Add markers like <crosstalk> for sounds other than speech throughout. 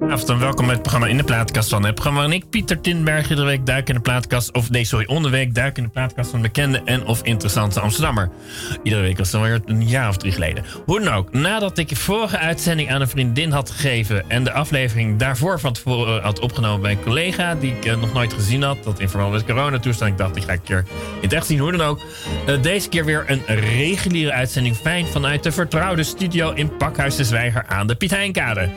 Avond en welkom bij het programma In de Plaatkast van het programma ik, Pieter Tinberg, iedere week duik in de plaatkast, of nee, sorry, onderweek duik in de plaatkast van bekende en of interessante Amsterdammer. Iedere week was het alweer een jaar of drie geleden. Hoe dan ook, nadat ik de vorige uitzending aan een vriendin had gegeven en de aflevering daarvoor van tevoren had opgenomen bij een collega die ik eh, nog nooit gezien had, dat in verband met coronatoestand, ik dacht, ik ga een keer in het echt zien, hoe dan ook. Eh, deze keer weer een reguliere uitzending, fijn vanuit de vertrouwde studio in Pakhuis de Zwijger aan de Piet Heinkade.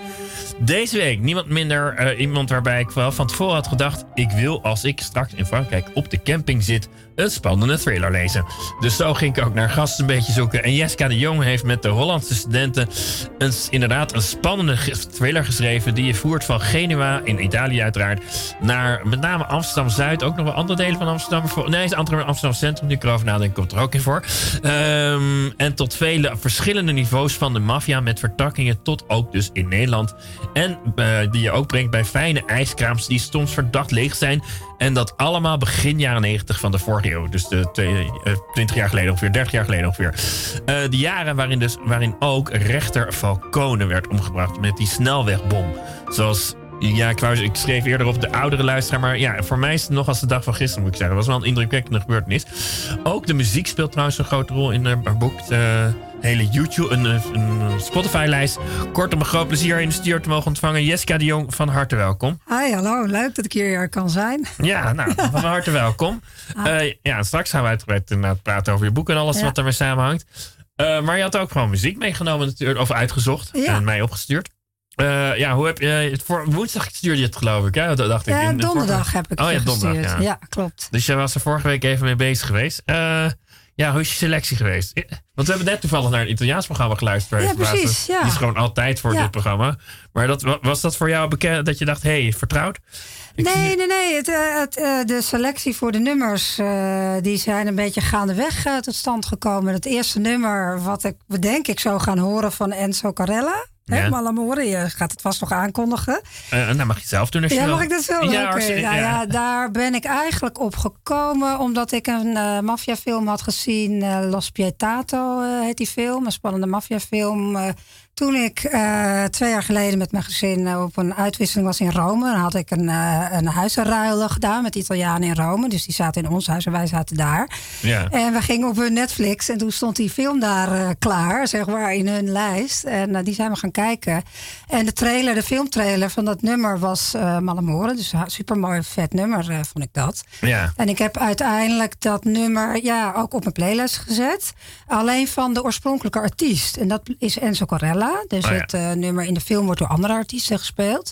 Deze week niemand minder uh, iemand waarbij ik wel van tevoren had gedacht... ik wil als ik straks in Frankrijk op de camping zit... een spannende thriller lezen. Dus zo ging ik ook naar gasten een beetje zoeken. En Jessica de Jong heeft met de Hollandse studenten... Een, inderdaad een spannende thriller geschreven... die je voert van Genua, in Italië uiteraard... naar met name Amsterdam-Zuid. Ook nog wel andere delen van Amsterdam. Nee, Amsterdam Centrum, nu ik erover nadenk, komt er ook in voor. Um, en tot vele verschillende niveaus van de maffia... met vertakkingen tot ook dus in Nederland... En uh, die je ook brengt bij fijne ijskraams die soms verdacht leeg zijn. En dat allemaal begin jaren 90 van de vorige eeuw. Dus de twee, uh, 20 jaar geleden ongeveer, 30 jaar geleden ongeveer. Uh, de jaren waarin, dus, waarin ook rechter Falcone werd omgebracht met die snelwegbom. Zoals ja, ik, schreef eerder op de oudere luisteraar. Maar ja, voor mij is het nog als de dag van gisteren, moet ik zeggen. Dat was wel een indrukwekkende gebeurtenis. Ook de muziek speelt trouwens een grote rol in haar boek. De hele YouTube, een, een Spotify-lijst. Kortom, een groot plezier in de studio te mogen ontvangen. Jessica de Jong, van harte welkom. Hi, hallo. Leuk dat ik hier kan zijn. Ja, nou, <laughs> van harte welkom. Ah. Uh, ja, straks gaan we uitgebreid inderdaad praten over je boek en alles ja. wat ermee samenhangt. Uh, maar je had ook gewoon muziek meegenomen, natuurlijk, of uitgezocht ja. en mij opgestuurd. Uh, ja, hoe heb je het voor woensdag stuurde je het geloof ik, hè? Dat dacht ja, ik. In, donderdag heb ik oh, ja, donderdag, ja. ja. klopt. Dus jij was er vorige week even mee bezig geweest. Ja, hoe is je selectie geweest? Want we hebben net toevallig naar een Italiaans programma geluisterd. Ja, precies. Ja. Die is gewoon altijd voor dit programma. Maar dat, was dat voor jou bekend dat je dacht, hé, hey, vertrouwd? Ik nee, nee, nee. Het, het, de selectie voor de nummers uh, die zijn een beetje gaandeweg uh, tot stand gekomen. Het eerste nummer wat ik denk ik zou gaan horen van Enzo Carella. Ja. Malamore, je gaat het vast nog aankondigen. Uh, nou, mag je het zelf doen als je Ja, wil. mag ik dat zelf? Ja, okay. nou, ja. daar ben ik eigenlijk op gekomen omdat ik een uh, maffiafilm had gezien. Uh, Los Pietato heet die film, een spannende maffiafilm. Toen ik twee jaar geleden met mijn gezin op een uitwisseling was in Rome, dan had ik een, een huizenruilen gedaan met Italianen in Rome. Dus die zaten in ons huis en wij zaten daar. Ja. En we gingen op hun Netflix en toen stond die film daar klaar, zeg maar, in hun lijst. En die zijn we gaan kijken. En de trailer, de filmtrailer van dat nummer was uh, Malamore. Dus een super mooi, vet nummer uh, vond ik dat. Ja. En ik heb uiteindelijk dat nummer ja, ook op mijn playlist gezet. Alleen van de oorspronkelijke artiest. En dat is Enzo Corella. Dus Oh ja. het uh, nummer in de film wordt door andere artiesten gespeeld.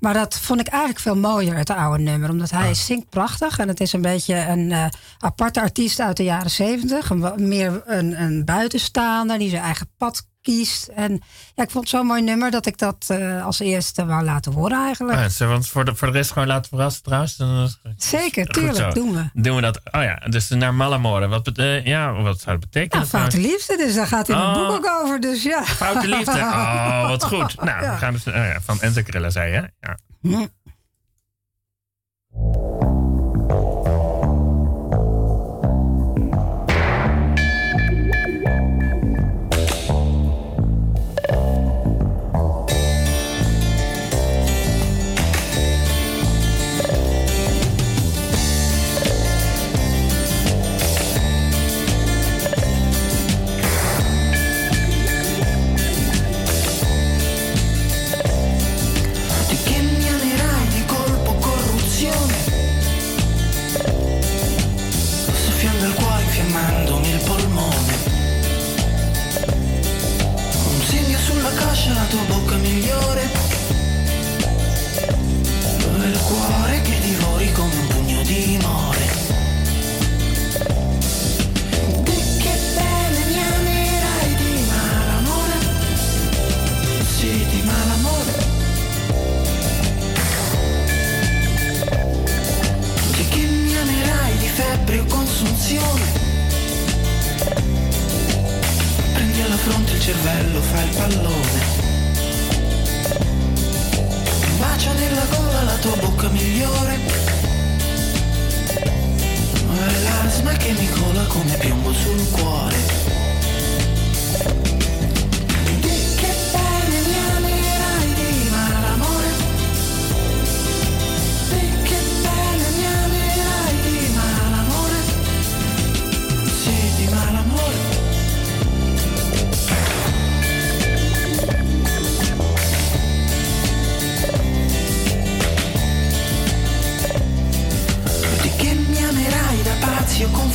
Maar dat vond ik eigenlijk veel mooier, het oude nummer. Omdat hij Ah. zingt prachtig. En het is een beetje een uh, aparte artiest uit de jaren zeventig. Meer een, een buitenstaander die zijn eigen pad kiest. En ja, ik vond het zo'n mooi nummer dat ik dat uh, als eerste wou laten horen eigenlijk. Ah, zo, want voor de, voor de rest gewoon laten verrassen trouwens. Dan, Zeker, tuurlijk, doen we. Doen we dat. Oh ja, dus naar Malamore. Wat, bete- ja, wat zou dat betekenen? Ja, foute liefde, dus daar gaat in het Oh. boek ook over. Dus ja. Foute liefde. Oh, wat goed. <laughs> Nou, Ja. we gaan dus, oh ja, van Enzo Krilla zei je. Ja. Hm.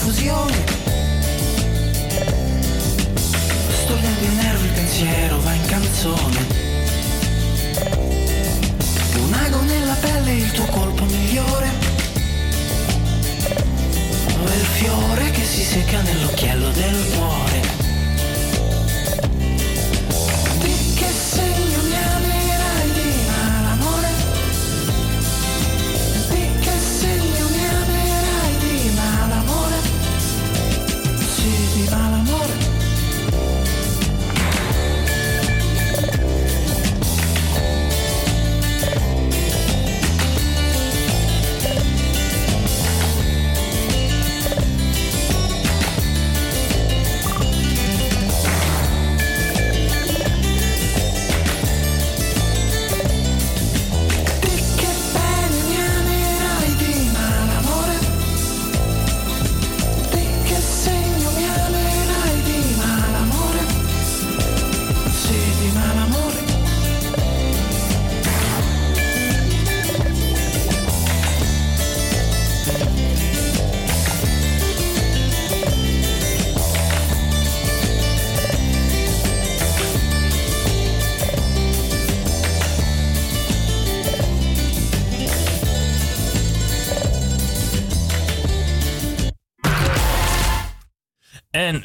confusione. Sto dentro nervo il pensiero, va in canzone. Un ago nella pelle, il tuo colpo migliore. Quel fiore che si secca nell'occhiello del cuore.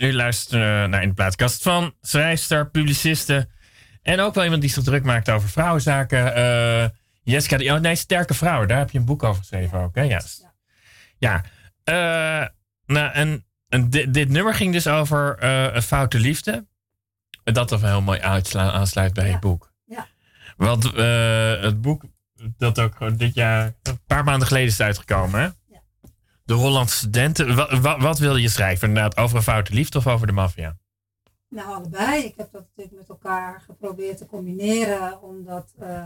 U luistert naar In de Plaatkast van schrijfster, publiciste. En ook wel iemand die zich druk maakt over vrouwenzaken. eh Jessica, de- oh, nee, Sterke Vrouwen. Daar heb je een boek over geschreven ook, hè? Ja. Ja. eh, nou, en, en dit, dit nummer ging dus over eh, een foute liefde. Dat er heel mooi aansluit bij Ja. je boek. Ja. Want het boek dat ook dit jaar, een paar maanden geleden is uitgekomen, hè? De Hollandse studenten. Wat, wat, wat wilde je schrijven? Inderdaad, over een foute liefde of over de maffia? Nou, allebei. Ik heb dat natuurlijk met elkaar geprobeerd te combineren, omdat, eh,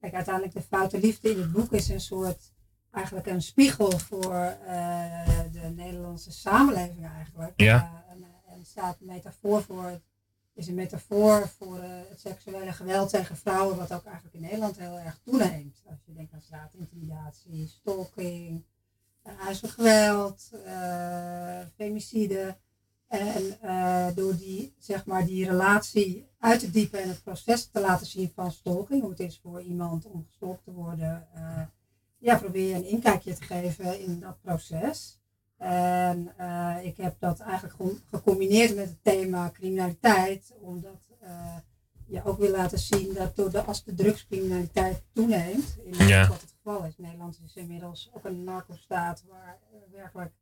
kijk, uiteindelijk de foute liefde in het boek is een soort, eigenlijk een spiegel voor eh, de Nederlandse samenleving eigenlijk. Ja. Eh, en, staat een metafoor voor, het is een metafoor voor het seksuele geweld tegen vrouwen, wat ook eigenlijk in Nederland heel erg toeneemt. Als je denkt aan straatintimidatie, stalking, uh, huiselijk geweld, eh, femicide. En eh, door die, zeg maar, die relatie uit te diepen en het proces te laten zien van stalking, hoe het is voor iemand om gestalkt te worden, eh, ja, probeer je een inkijkje te geven in dat proces. En ik heb dat eigenlijk gewoon gecombineerd met het thema criminaliteit, omdat je ook wil laten zien dat door de, als de drugscriminaliteit toeneemt, in Ja. wat het geval is, Nederland is inmiddels ook een narco-staat waar eh, werkelijk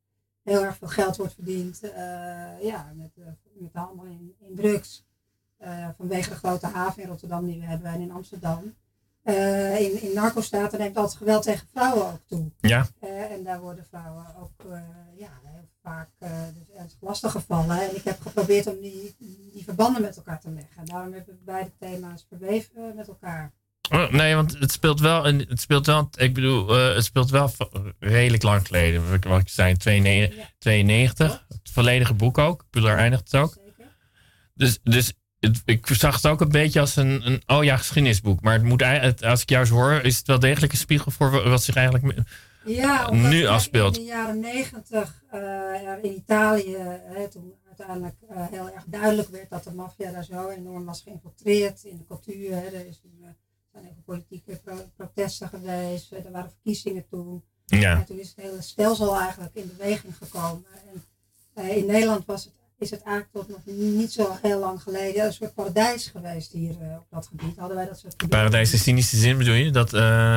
heel erg veel geld wordt verdiend eh, ja, met, eh, met de handel in, in drugs. Vanwege de grote haven in Rotterdam die we hebben en in Amsterdam. In, in narco-staten neemt altijd geweld tegen vrouwen ook toe. Ja. En daar worden vrouwen ook ja, heel vaak dus ernstig lastig gevallen. En ik heb geprobeerd om die, die verbanden met elkaar te leggen. Daarom hebben we beide thema's verweven met elkaar. Oh, nee, want het speelt wel. Het speelt wel. Ik bedoel, eh, het speelt wel redelijk lang geleden. Wat- ik zei, 92. Ja. 92. Het volledige boek ook. Daar eindigt het ook. Zeker. Dus, dus het, ik zag het ook een beetje als een, een oh ja, geschiedenisboek. Maar het moet, het, als ik jou zo hoor, is het wel degelijk een spiegel voor wa- wat zich eigenlijk. Ja, nu afspeelt. In de jaren negentig in Italië, hè, toen uiteindelijk eh, heel erg duidelijk werd dat de maffia daar zo enorm was geïnfiltreerd in de cultuur. Hè. Er is, eh, zijn even politieke pro- protesten geweest, eh, er waren verkiezingen toen. Ja. En toen is het hele stelsel eigenlijk in beweging gekomen. En eh, in Nederland was het, is het eigenlijk tot nog niet zo heel lang geleden een soort paradijs geweest hier eh, op dat gebied. Hadden wij dat soort. Paradijs in cynische zin bedoel je? Dat,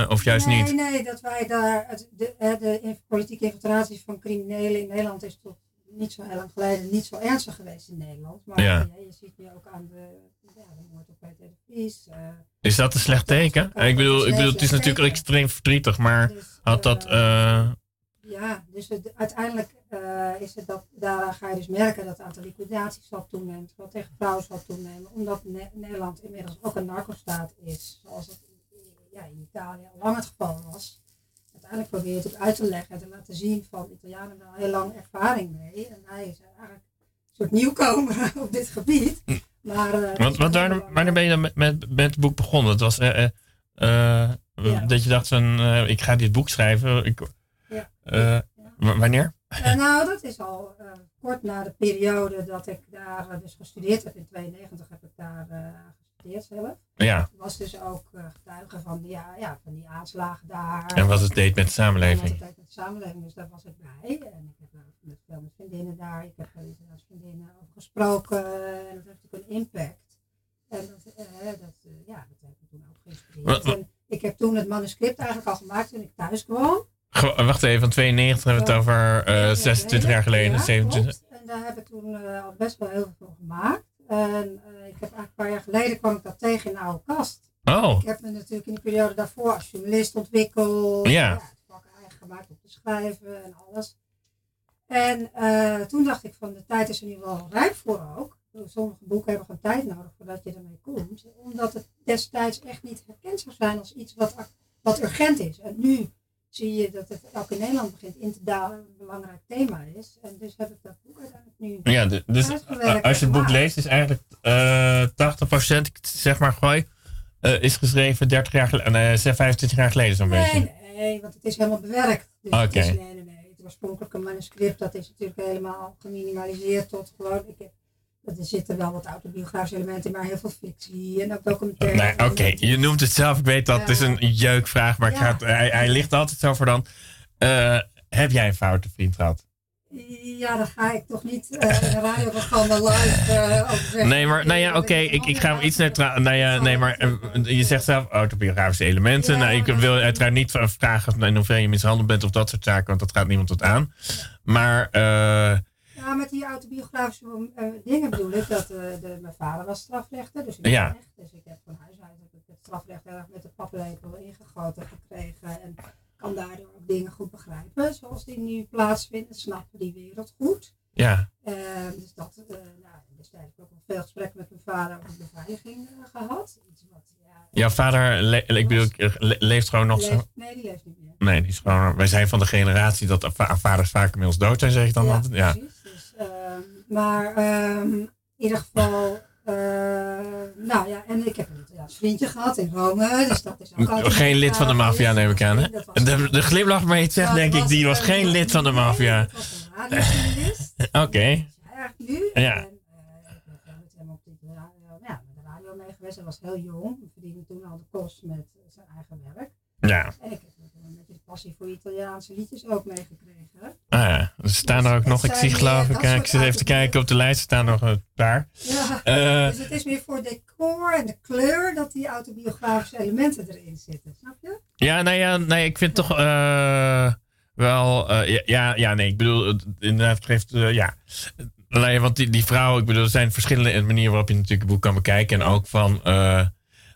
of juist nee, niet? Nee, dat wij daar, het, de, de politieke infiltratie van criminelen in Nederland is tot niet zo heel lang geleden niet zo ernstig geweest in Nederland. Maar Ja. je ziet nu ook aan de, ja, de moord op Peter de Vries. eh, Is dat een slecht teken? Ik bedoel, ik bedoel het is natuurlijk extreem verdrietig, maar dus, had dat. eh, eh, Ja, dus het, uiteindelijk eh, is het dat, daaraan ga je dus merken dat het aantal liquidaties zal toenemen, wat tegen vrouwen zal toenemen, omdat Ne- Nederland inmiddels ook een narcostaat is, zoals het ja, in Italië al lang het geval was. Uiteindelijk probeer je het ook uit te leggen en te laten zien van Italianen hebben al heel lang ervaring mee en hij is eigenlijk een soort nieuwkomer <laughs> op dit gebied. Maar, eh, Want, want daar, wanneer ben je dan met, met, met het boek begonnen? Het was eh, eh, eh, Ja. dat je dacht van, eh, ik ga dit boek schrijven. Ik, Ja. eh, wanneer? Eh, nou, dat is al eh, kort na de periode dat ik daar dus gestudeerd heb. In 92 heb ik daar eh, gearresteerd zelf. Ja. Was dus ook eh, getuige van, die- ja, ja, van die aanslagen daar. En wat het deed met de En wat samenleving. het deed met de samenleving, dus daar was ik bij. En ik heb daar met veel met vriendinnen daar, ik heb er inderdaad vriendinnen over gesproken. En dat heeft natuurlijk een impact. En dat, eh, dat, eh, ja, dat heeft me toen ook geïnspireerd. En ik heb toen het manuscript eigenlijk al gemaakt toen ik thuis kwam. Ge- Wacht even, van 92 hebben we het over eh, Ja, 26 jaar geleden. ja, 27. klopt. En daar heb ik toen eh, al best wel heel veel van gemaakt. En eh, ik heb eigenlijk een paar jaar geleden kwam ik dat tegen in een oude kast. Oh, Ik heb me natuurlijk in die periode daarvoor als journalist ontwikkeld. Ja. het vak eigen gemaakt om te schrijven en alles. En eh, toen dacht ik van de tijd is er nu wel rijp voor ook. Sommige boeken hebben gewoon tijd nodig voordat je ermee komt. Omdat het destijds echt niet herkend zou zijn als iets wat, wat urgent is. En nu zie je dat het ook in Nederland begint in te dalen een belangrijk thema is. En dus heb ik dat boek uiteindelijk nu ja, de- dus als je het boek leest, is eigenlijk eh 80%, ik zeg maar gooi, eh, is geschreven 30 jaar geleden, nee, 25 jaar geleden zo'n beetje. Nee, nee, want het is helemaal bewerkt. Dus het Oké. is, nee, nee, nee. Het oorspronkelijke manuscript, dat is natuurlijk helemaal geminimaliseerd tot gewoon. Ik heb, er zitten wel wat autobiografische elementen, maar heel veel fictie en ook documentaire. Nee, oké, je noemt het zelf. Ik weet dat het is een jeukvraag, maar hij, hij ligt altijd zo voor dan. Eh, heb jij een foute vriend gehad? Ja, dan ga ik toch niet eh in een radioprogramma live eh over zeggen. Nee, maar nou ja, oké, ik, ik ga iets neutraal. Nou ja, nee, maar eh, je zegt zelf autobiografische elementen. Ja, nou, ik wil uiteraard niet vragen in hoeverre je mishandeld bent of dat soort zaken, want dat gaat niemand tot aan. Maar eh, Ja, met die autobiografische eh, dingen bedoel ik dat eh, de, mijn vader was strafrechter, dus ik Ja. ben echt. Dus ik heb van huis uit heb ik het strafrecht erg met de paplepel ingegoten gekregen en kan daardoor ook dingen goed begrijpen, zoals die nu plaatsvinden, snappen die wereld goed. ja, Eh, dus dat, eh nou, destijds heb ik ook veel gesprekken met mijn vader over beveiliging eh, gehad. Iets wat, ja, jouw vader, le- ik bedoel, le- leeft gewoon nog zo. nee, die leeft niet meer. Nee, die is gewoon, wij zijn van de generatie dat va- vaders vaak inmiddels dood zijn, zeg ik dan ja, altijd. Ja. precies. Maar ehm, in ieder geval, eh, nou ja, en ik heb een Italiaans vriendje gehad in Rome, dus dat is ook Geen lid van de maffia, neem ik aan. Hè? De, de glimlach waarmee je het zegt, denk ik, die was geen lid van de maffia. <laughs> Oké. Hij eigenlijk nu. Ja. En, ik ben veel met hem op de radio, ja, met de radio mee geweest. Hij was heel jong. Verdiende toen al de kost met zijn eigen werk. Ja. En ik heb ook een beetje de passie voor Italiaanse liedjes ook meegekregen. Ah, ja. Er staan er ook nog, ik zie geloof ik, eh, ik zit even te kijken op de lijst, er staan nog een paar. Ja. Eh, dus het is meer voor decor en de kleur dat die autobiografische elementen erin zitten. Snap je? ja, nou ja, nee, ik vind toch eh, wel, ja, ja, nee, ik bedoel, inderdaad, het geeft, ja. Want die, die vrouw, ik bedoel, er zijn verschillende manieren waarop je natuurlijk het boek kan bekijken. En ook van,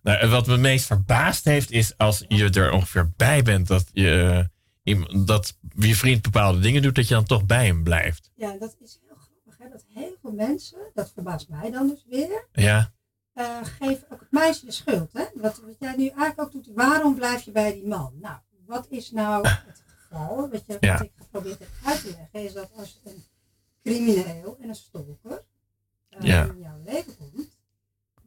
nou, wat me meest verbaasd heeft, is als je er ongeveer bij bent dat je, eh, dat je vriend bepaalde dingen doet, dat je dan toch bij hem blijft. Ja, dat is heel grappig. Hè? Dat heel veel mensen, dat verbaast mij dan dus weer, Ja, eh geven ook het meisje de schuld. Hè? Wat, wat jij nu eigenlijk ook doet, waarom blijf je bij die man? Nou, wat is nou het geval? Wat, je, Ja. wat ik geprobeerd heb uit te leggen, is dat als een crimineel en een stalker eh, Ja. in jouw leven komt,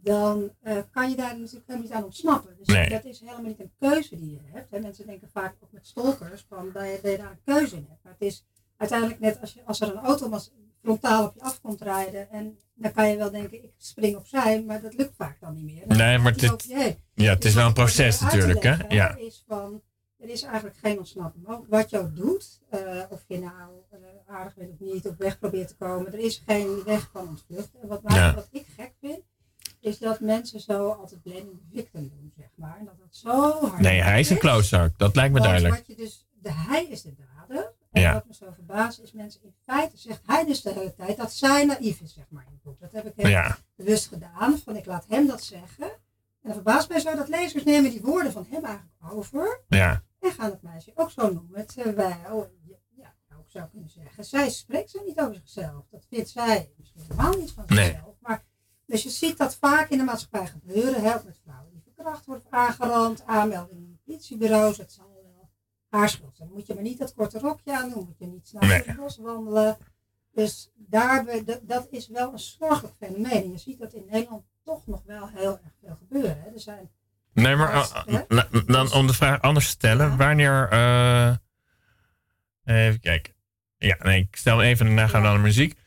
dan eh, kan je daar natuurlijk helemaal niet aan ontsnappen. Dus Nee. dat is helemaal niet een keuze die je hebt. Hè? Mensen denken vaak ook met stalkers van dat je, dat je daar een keuze in hebt. Maar het is uiteindelijk net als, je, als er een auto frontaal op je af komt rijden en dan kan je wel denken ik spring opzij, maar dat lukt vaak dan niet meer. Dan Nee, maar dit- ja het is Dus wel een proces natuurlijk, hè? Ja. Is van, er is eigenlijk geen ontsnappen mogelijk. Wat je ook doet, eh, of je nou eh, aardig bent of niet, op weg probeert te komen, er is geen weg van ontvluchten. En wat, Ja. wat ik gek vind, is dat mensen zo altijd blaming victim doen, zeg maar. En dat dat zo hard Nee, hij is een klootzak, dat lijkt me duidelijk. Wat je dus, de hij is de dader. En Ja. wat me zo verbaast is, mensen in feite zegt hij dus de hele tijd dat zij naïef is, zeg maar, in het boek. Dat heb ik heel Ja, bewust gedaan, van ik laat hem dat zeggen. En dat verbaast mij zo dat lezers nemen die woorden van hem eigenlijk over ja, en gaan het meisje ook zo noemen. Terwijl, ja, ook zou kunnen zeggen, zij spreekt zo niet over zichzelf. Dat vindt zij misschien helemaal niet van Nee. zichzelf. Maar, dus je ziet dat vaak in de maatschappij gebeuren, hè, ook met vrouwen die verkracht worden aangerand, aanmeldingen in politiebureaus. Het zal wel haar schuld zijn. Dan moet je maar niet dat korte rokje aan doen, moet je niet snel Nee. door het bos wandelen. Dus daar, dat, is wel een zorgelijk fenomeen. En je ziet dat in Nederland toch nog wel heel erg veel gebeuren. Hè. Er zijn Nee, maar Als, uh, hè? na- dan om de vraag anders te stellen. Ja. Wanneer. eh, even kijken. Ja, nee, ik stel even en daarna gaan we Ja. naar de muziek.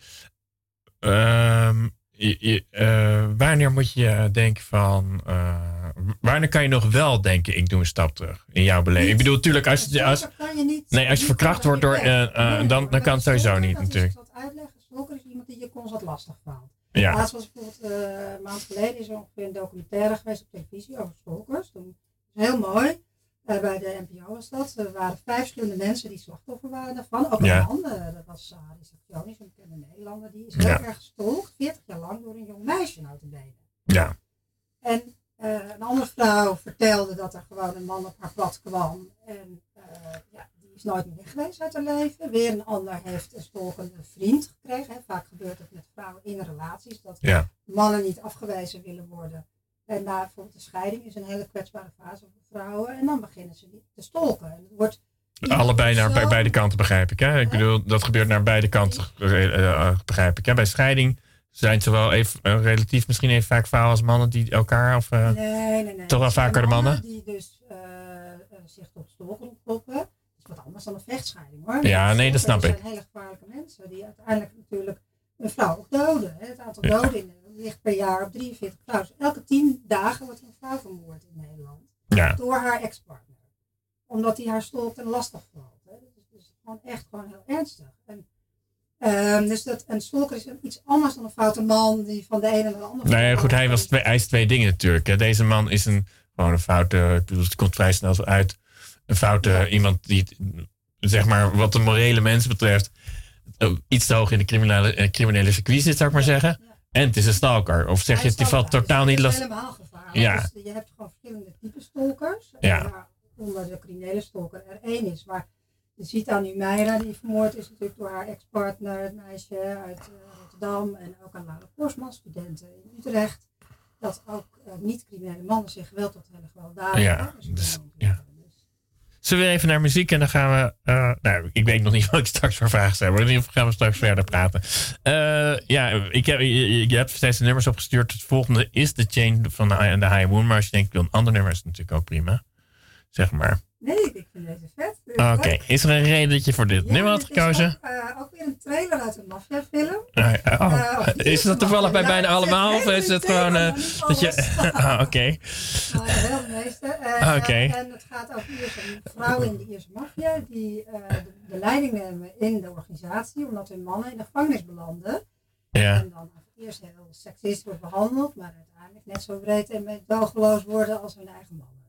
Ehm, je- eh, wanneer moet je denken van... eh, wanneer kan je nog wel denken, ik doe een stap terug in jouw beleving? Ik bedoel, natuurlijk, als, je- als, je niet, nee, als je verkracht wordt door... eh, dan, dan kan het sowieso niet, Dat is natuurlijk. wat uitleggen. Stalker is iemand die je constant lastig valt. Ja, Laatst was bijvoorbeeld een maand geleden is er ongeveer een documentaire geweest op televisie over stalkers. Toen was heel mooi. Eh, bij de NPO was dat. Er waren vijf verschillende mensen die slachtoffer waren daarvan. Ook een Ja. man, eh, dat was Sari Sakjoni, zo'n bekende Nederlander. Die is heel Ja. erg gestalkt, 40 jaar lang, door een jong meisje nou te benen. ja, En eh, een andere vrouw vertelde dat er gewoon een man op haar pad kwam. En eh, ja, die is nooit meer weg geweest uit haar leven. Weer een ander heeft een stalkende vriend gekregen. Hè. Vaak gebeurt het met vrouwen in relaties. Dat ja. mannen niet afgewezen willen worden. En na bijvoorbeeld de scheiding is een hele kwetsbare fase voor vrouwen. En dan beginnen ze te stolken. En het wordt Allebei naar bij, beide kanten, begrijp ik. Hè? Ik bedoel, dat gebeurt naar beide kanten, eh, eh, begrijp ik. Hè? Bij scheiding zijn ze wel even, eh, relatief misschien even vaak vrouwen als mannen die elkaar... Of, eh, Nee, nee, nee. Toch wel Er vaker de mannen? Die dus eh, eh, zich tot stalken ontpoppen. Dat is wat anders dan een vechtscheiding hoor. Ja, nee, dat snap Dat ik. zijn hele gevaarlijke mensen die uiteindelijk natuurlijk een vrouw ook doden. Hè. Het aantal Ja. doden in, ligt per jaar op 43 vrouwen. Dus elke 10 dagen wordt een vrouw vermoord in Nederland. ja, door haar ex-partner. Omdat hij haar stalkt en lastig valt. Hè. Dus, dus gewoon echt gewoon heel ernstig. En, ehm, dus dat, een stalker is iets anders dan een foute man die van de ene naar de andere. nou ja, vrouw goed, hij, was twee, hij is twee dingen natuurlijk. Hè? Deze man is een, gewoon een foute, ik bedoel, het komt vrij snel zo uit. Een foute iemand die, zeg maar, wat de morele mensen betreft, eh, iets te hoog in de criminele, eh, criminele circuit zit, zou ik maar zeggen. En het is een stalker. Of zeg je, die valt totaal niet het is los. helemaal gevaarlijk. Ja. Dus je hebt gewoon verschillende typen stalkers. Ja. Waaronder de criminele stalker er één is. Maar je ziet aan Humeira, die vermoord is natuurlijk door haar ex-partner, het meisje uit eh, Rotterdam. En ook aan Laura Postman, studenten in Utrecht. Dat ook eh, niet-criminele mannen zich geweld tot hele gewelddadigen. Ja, dus- ja. Zullen we even naar muziek en dan gaan we. eh, nou, ik weet nog niet <laughs> wat ik straks voor vragen stel, maar in ieder geval gaan we straks verder praten. Eh, ja, ik heb, je, je hebt steeds de nummers opgestuurd. Het volgende is de Chain van de, de High Moon. Maar als je denkt, ik wil een ander nummer, is het natuurlijk ook prima. Zeg maar. Nee, ik vind deze vet. Oké, is er een reden dat je voor dit Ja, nummer had gekozen? Ook, eh, ook weer een trailer uit een maffiafilm. Eh, oh, of is dat toevallig bij Ja, bijna allemaal? Of is het gewoon dat je. <laughs> Ah, Oké. <laughs> Maar wel de meeste. Ah, oké. En het gaat over Ierse vrouwen in de Ierse maffia die eh, de, de leiding nemen in de organisatie, omdat hun mannen in de gevangenis belanden. Ja. En dan eerst heel seksistisch wordt behandeld, maar uiteindelijk net zo breed en meedogenloos worden als hun eigen mannen.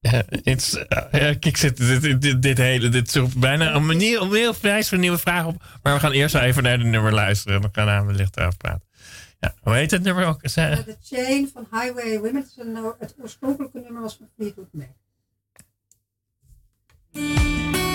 Ja, is, eh, ja, ik zit dit, dit, hele, dit bijna een manier om heel prijs voor nieuwe vragen op. Maar we gaan eerst even naar de nummer luisteren. Dan gaan we wellicht erover praten. Ja, hoe heet het nummer ook? Eh, de Chain van Highway Women, het, oorspronkelijke nummer was van Fleetwood Mac. Música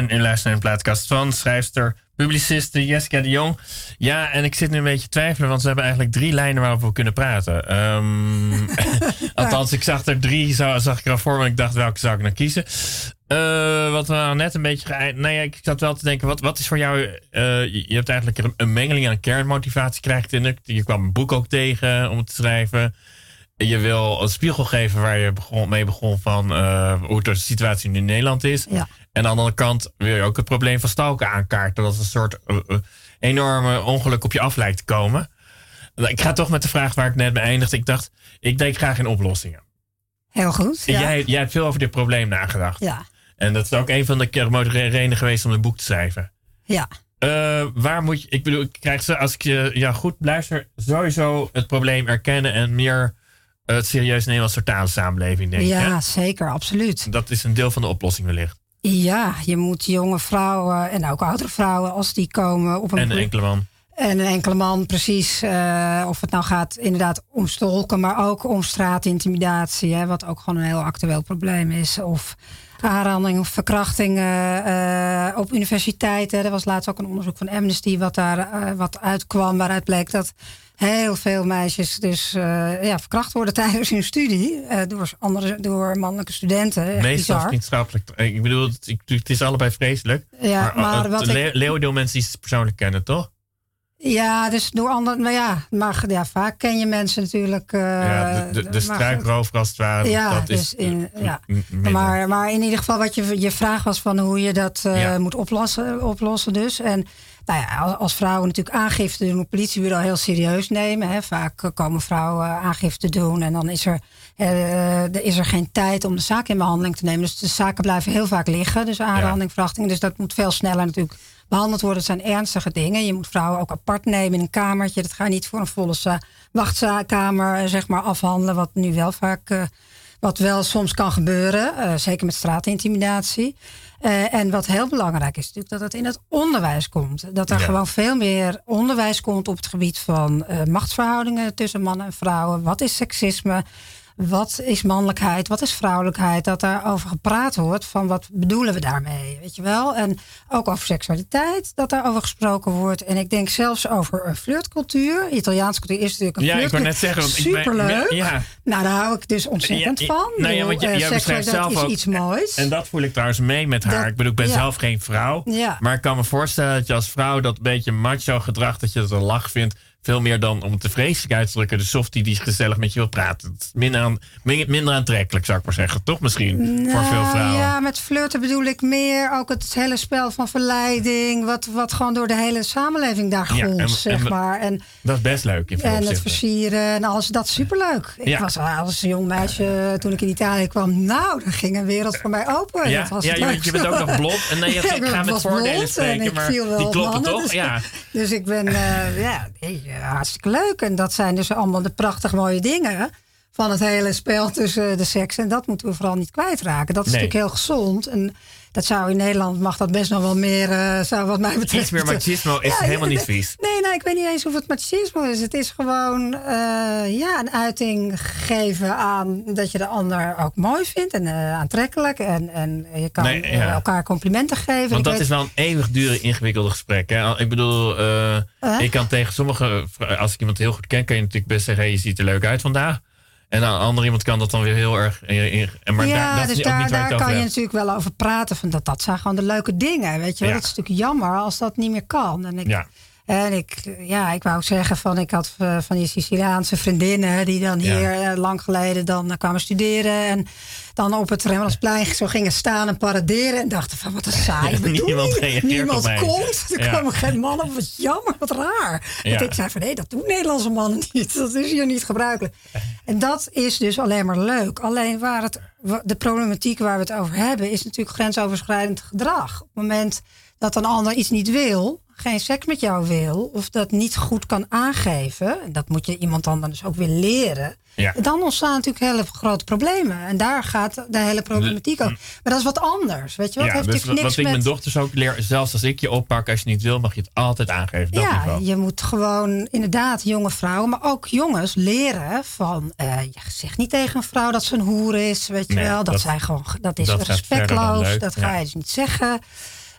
En u luistert naar een plaatkast van schrijfster, publiciste Jessica de Jong. Ja, en ik zit nu een beetje te twijfelen, want ze hebben eigenlijk drie lijnen waarop we kunnen praten. Ehm, <laughs> althans, ik zag er drie, zag ik er al voor, maar ik dacht welke zou ik nou kiezen. Eh, wat we nou net een beetje geëind. Nee, ja, ik zat wel te denken, wat, wat is voor jou. eh, je, hebt eigenlijk een, een mengeling aan kernmotivatie, krijgt in het. Je kwam een boek ook tegen om het te schrijven. Je wil een spiegel geven waar je begon, mee begon van eh, hoe de situatie nu in Nederland is. Ja. En aan de andere kant wil je ook het probleem van stalken aankaarten. Dat is een soort eh, eh, enorme ongeluk op je af lijkt te komen. Ik ga toch met de vraag waar ik net mee eindigde. Ik dacht, ik denk graag in oplossingen. Heel goed. Ja. Jij, jij hebt veel over dit probleem nagedacht. ja. En dat is ook een van de redenen geweest om een boek te schrijven. ja. Waar moet je, ik bedoel, ik krijg ze, als ik je ja, goed luister, sowieso het probleem erkennen en meer het serieus nemen als totale samenleving, denk ik. Ja, hè? zeker, absoluut. Dat is een deel van de oplossing wellicht. Ja, je moet jonge vrouwen en ook oudere vrouwen, als die komen op een En een enkele man. En een enkele man, precies. eh, of het nou gaat inderdaad om stolken, maar ook om straatintimidatie. Hè, wat ook gewoon een heel actueel probleem is. Of aanranding of verkrachting eh, eh, op universiteiten. Er was laatst ook een onderzoek van Amnesty wat daar eh, wat uitkwam. Waaruit bleek dat heel veel meisjes dus eh, ja, verkracht worden tijdens hun studie. eh, door, andere, door mannelijke studenten. Meestal vriendschappelijk. Ik bedoel, het, is allebei vreselijk. Ja, maar eh, wat Le- ik- Leeuwen mensen die ze persoonlijk kennen, toch? Ja, dus door anderen. Maar ja, maar ja, vaak ken je mensen natuurlijk. eh, ja, de, de, de struikrover als het ware. Ja, dat dus is in- eh, ja. Maar, maar in ieder geval, wat je, je vraag was van hoe je dat eh, Ja. moet oplossen, oplossen dus. En nou ja, als- als vrouwen natuurlijk aangifte doen, het politiebureau heel serieus nemen. Hè. Vaak komen vrouwen aangifte doen en dan is er, is er geen tijd om de zaak in behandeling te nemen. Dus de zaken blijven heel vaak liggen. Dus aanranding, verkrachting. Dus dat moet veel sneller natuurlijk behandeld worden. Zijn ernstige dingen. Je moet vrouwen ook apart nemen in een kamertje. Dat ga je niet voor een volle wachtkamer zeg maar, afhandelen. Wat nu wel vaak... eh, wat wel soms kan gebeuren, eh, zeker met straatintimidatie. Eh, en wat heel belangrijk is natuurlijk dat het in het onderwijs komt. Dat er Ja. gewoon veel meer onderwijs komt op het gebied van machtsverhoudingen tussen mannen en vrouwen. Wat is seksisme? Wat is mannelijkheid? Wat is vrouwelijkheid? Dat daarover gepraat wordt van wat bedoelen we daarmee, weet je wel? En ook over seksualiteit, dat daarover gesproken wordt. En ik denk zelfs over een flirtcultuur. Italiaanse cultuur is natuurlijk een Ja, ik wou flirtcultuur. net zeggen. Want ik ben- Superleuk. Ja. Nou, daar hou ik dus ontzettend Ja, ja, van. nou ja, Ik want jij- eh, jij beschrijft zelf is ook- iets moois. En dat voel ik trouwens mee met haar. Dat- ik bedoel, ik ben ja. zelf geen vrouw. Ja. Maar ik kan me voorstellen dat je als vrouw dat beetje macho gedrag, dat je dat een lach vindt. Veel meer dan om het te vreselijk uit te drukken. De softie die gezellig met je wil praten. Minder, aan, min- minder aantrekkelijk, zou ik maar zeggen. Toch misschien voor veel Nou, vrouwen. Ja, met flirten bedoel ik meer ook het hele spel van verleiding. Wat, wat gewoon door de hele samenleving daar Ja, en- zeg en- maar. En, Dat is best leuk in veel en het versieren en alles. Dat is superleuk. Ik Ja. was als jong meisje, toen ik in Italië kwam. Nou, er ging een wereld voor mij open. Ja, dat was ja je, bent ook nog blond. En nee, je Ik ik <laughs> ga met voordelen spreken, ik maar viel wel die op kloppen toch? dus- Ja. <laughs> Dus ik ben, ja, nee, ja, hartstikke leuk. En dat zijn dus allemaal de prachtig mooie dingen van het hele spel tussen de seks. En dat moeten we vooral niet kwijtraken. Dat is Nee. natuurlijk heel gezond. En dat zou in Nederland, mag dat best nog wel meer, eh, zou wat mij betreft... Iets meer machismo is <laughs> Ja, helemaal niet vies. Nee, nee, ik weet niet eens of het machismo is. Het is gewoon eh, ja, een uiting geven aan dat je de ander ook mooi vindt en eh, aantrekkelijk. En, en je kan Nee, ja. elkaar complimenten geven. Want dat weet- is wel een eeuwig dure, ingewikkelde gesprek. Hè? Ik bedoel, ik kan tegen sommige, als ik iemand heel goed ken, kan je natuurlijk best zeggen: hey, je ziet er leuk uit vandaag. En een ander iemand kan dat dan weer heel erg. en maar ja, daar, dat dus daar, daar kan je hebt. natuurlijk wel over praten. Van dat, dat zijn gewoon de leuke dingen. Weet je? Ja. Dat is natuurlijk jammer als dat niet meer kan. En ik, Ja. en ik, ja, ik wou zeggen van ik had eh, van die Siciliaanse vriendinnen die dan hier eh, lang geleden dan eh, kwamen studeren en dan op het Remmelsplein zo gingen staan en paraderen en dachten van wat een <laughs> saai. Niemand Niemand komt. Er Ja. komen geen mannen. Wat jammer, wat raar. Ja. Ik zei van nee, dat doen Nederlandse mannen niet. Dat is hier niet gebruikelijk. En dat is dus alleen maar leuk. Alleen waar het, de problematiek waar we het over hebben, is natuurlijk grensoverschrijdend gedrag. Op het moment dat een ander iets niet wil, geen seks met jou wil, of dat niet goed kan aangeven, en dat moet je iemand dan dus ook weer leren, Ja. dan ontstaan natuurlijk hele grote problemen. En daar gaat de hele problematiek over. Maar dat is wat anders, weet je wel? Ja, heeft dus natuurlijk wat niks ik met... mijn dochters ook leer, zelfs als ik je oppak, als je niet wil, mag je het altijd aangeven. Dat Ja, niveau. je moet gewoon inderdaad jonge vrouwen, maar ook jongens leren van... eh, je zegt niet tegen een vrouw dat ze een hoer is, weet je Nee, wel. Dat, dat- zijn gewoon, dat is dat respectloos, dat ga je dus niet zeggen.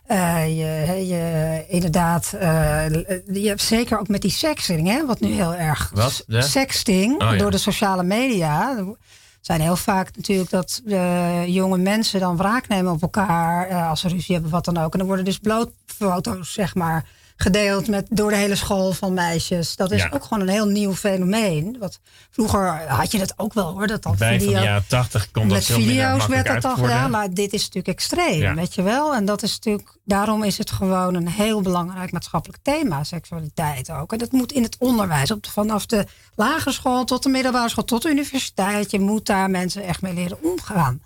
Eh, je, je, inderdaad, eh, je hebt zeker ook met die sexting, hè, wat nu heel erg... Wat? Sexting, Oh, ja. door de sociale media... Er zijn heel vaak natuurlijk dat eh, jonge mensen dan wraak nemen op elkaar als ze ruzie hebben, wat dan ook. En dan worden dus blootfoto's, zeg maar, gedeeld met, door de hele school van meisjes. Dat is Ja. ook gewoon een heel nieuw fenomeen. Wat, vroeger had je dat ook wel hoor, dat dan Bij van video, de jaren 80 kon dat met veel video's werd dat uitgevoerd gedaan, maar dit is natuurlijk extreem, Ja. weet je wel. En dat is natuurlijk, daarom is het gewoon een heel belangrijk maatschappelijk thema, seksualiteit ook. En dat moet in het onderwijs, op, vanaf de lagere school tot de middelbare school, tot de universiteit. Je moet daar mensen echt mee leren omgaan.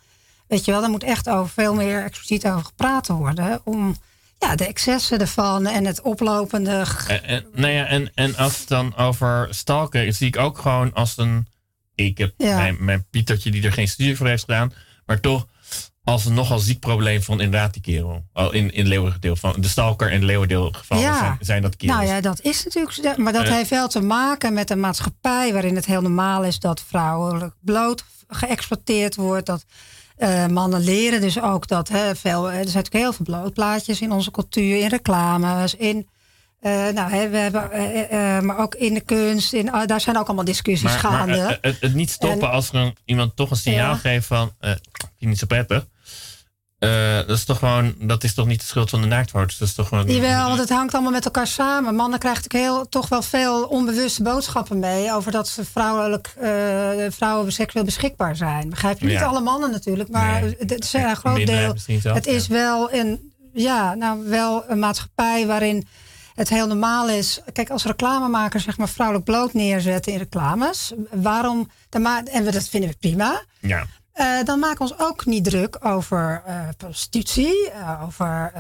Weet je wel, daar moet echt over veel meer expliciet over gepraat worden. Om ja, de excessen ervan en het oplopende. En, en, nou ja, en, en als het dan over stalken, zie ik ook gewoon als een. Ik heb Ja. mijn, mijn Pietertje die er geen studie voor heeft gedaan, maar toch als een nogal ziek probleem van inderdaad die kerel. Oh, in, in leeuwendeel van de stalker en leeuwendeel gevallen Ja. zijn, zijn dat kerels. Nou ja, dat is natuurlijk. Maar dat Eh. heeft wel te maken met een maatschappij waarin het heel normaal is dat vrouwelijk bloot geëxploiteerd wordt. Dat eh, mannen leren dus ook dat hè, veel. Er zijn natuurlijk heel veel blootplaatjes in onze cultuur, in reclames, in. eh, nou, hè, we hebben, eh, maar ook in de kunst, in, ah, daar zijn ook allemaal discussies maar, maar gaande. eh, het, het niet stoppen En- als er een, iemand toch een signaal Ja. geeft van vind je niet zo prettig. Eh, dat is toch gewoon, dat is toch niet de schuld van de naaktfoto's. Dat is toch gewoon. Jawel, want het hangt allemaal met elkaar samen. Mannen krijgen natuurlijk heel, toch wel veel onbewuste boodschappen mee... over dat ze vrouwelijk, eh, vrouwen seksueel beschikbaar zijn. Begrijp je? Niet alle mannen natuurlijk, maar Nee. het is een groot deel. zelf, Het is ja. wel een, ja, nou, wel een maatschappij waarin het heel normaal is... Kijk, als reclamemakers zeg maar vrouwelijk bloot neerzetten in reclames... waarom... En we, dat vinden we prima... Ja. Eh, dan maken we ons ook niet druk over eh, prostitutie, eh, over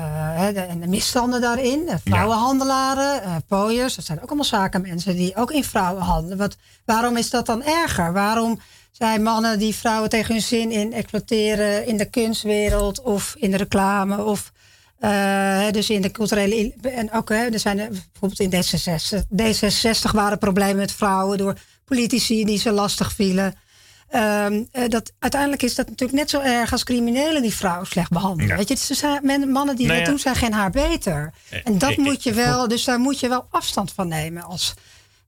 de, en de misstanden daarin. vrouwenhandelaren, pooiers, dat zijn ook allemaal zakenmensen die ook in vrouwen handelen. Wat, waarom is dat dan erger? Waarom zijn mannen die vrouwen tegen hun zin in exploiteren in de kunstwereld of in de reclame of dus in de culturele. En ook, hè, er zijn bijvoorbeeld in D66, D66 waren problemen met vrouwen door politici die ze lastig vielen. Ehm, eh, dat, uiteindelijk is dat natuurlijk net zo erg als criminelen die vrouwen slecht behandelen. Ja. Weet je, het zijn, men- mannen die Nou dat ja. doen zijn geen haar beter. Eh, En dat moet je wel, dus daar moet je wel afstand van nemen als,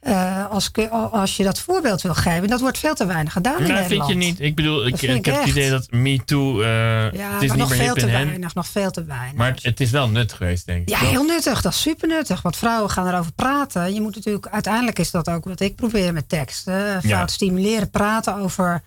eh, als, als je dat voorbeeld wil geven. Dat wordt veel te weinig gedaan in Nou, Nederland. vind je niet? Ik bedoel, ik, ik ik heb het idee dat MeToo. eh Ja, het is niet nog meer veel te hen. weinig, nog veel te weinig. Maar het, het is wel nut geweest, denk ik. Ja, toch? heel nuttig. Dat is super nuttig. Want vrouwen gaan erover praten. Je moet natuurlijk, uiteindelijk is dat ook wat ik probeer met teksten. Vrouwen Ja. stimuleren, praten over